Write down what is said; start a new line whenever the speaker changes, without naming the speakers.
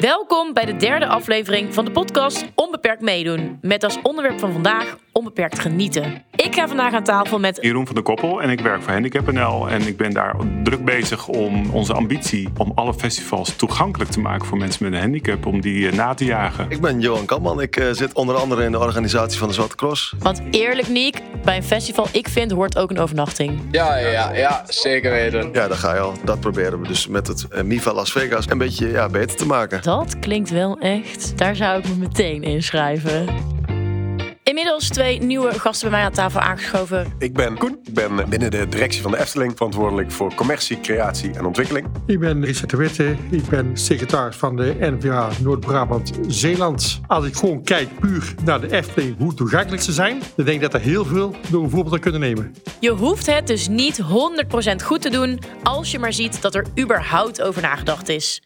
Welkom bij de derde aflevering van de podcast Onbeperkt Meedoen. Met als onderwerp van vandaag onbeperkt genieten. Ik ga vandaag aan tafel met
Jeroen van der Koppel en ik werk voor Handicap.nl. En ik ben daar druk bezig om onze ambitie om alle festivals toegankelijk te maken voor mensen met een handicap. Om die eh, na te jagen.
Ik ben Johan Kamman. Ik eh, zit onder andere in de organisatie van de Zwarte Cross.
Want eerlijk Niek, bij een festival ik vind hoort ook een overnachting.
Ja, ja, ja, zeker weten.
Ja, daar ga je al. Dat proberen we dus met het uh, MIVA Las Vegas een beetje ja, beter te maken.
Dat klinkt wel echt. Daar zou ik me meteen inschrijven. Inmiddels twee nieuwe gasten bij mij aan tafel aangeschoven.
Ik ben Koen. Ik ben binnen de directie van de Efteling verantwoordelijk voor commercie, creatie en ontwikkeling.
Ik ben Richard de Witte. Ik ben secretaris van de NVA Noord-Brabant-Zeeland. Als ik gewoon kijk puur naar de Efteling, hoe toegankelijk ze zijn, dan denk ik dat er heel veel door een voorbeeld aan kunnen nemen.
Je hoeft het dus niet 100% goed te doen als je maar ziet dat er überhaupt over nagedacht is.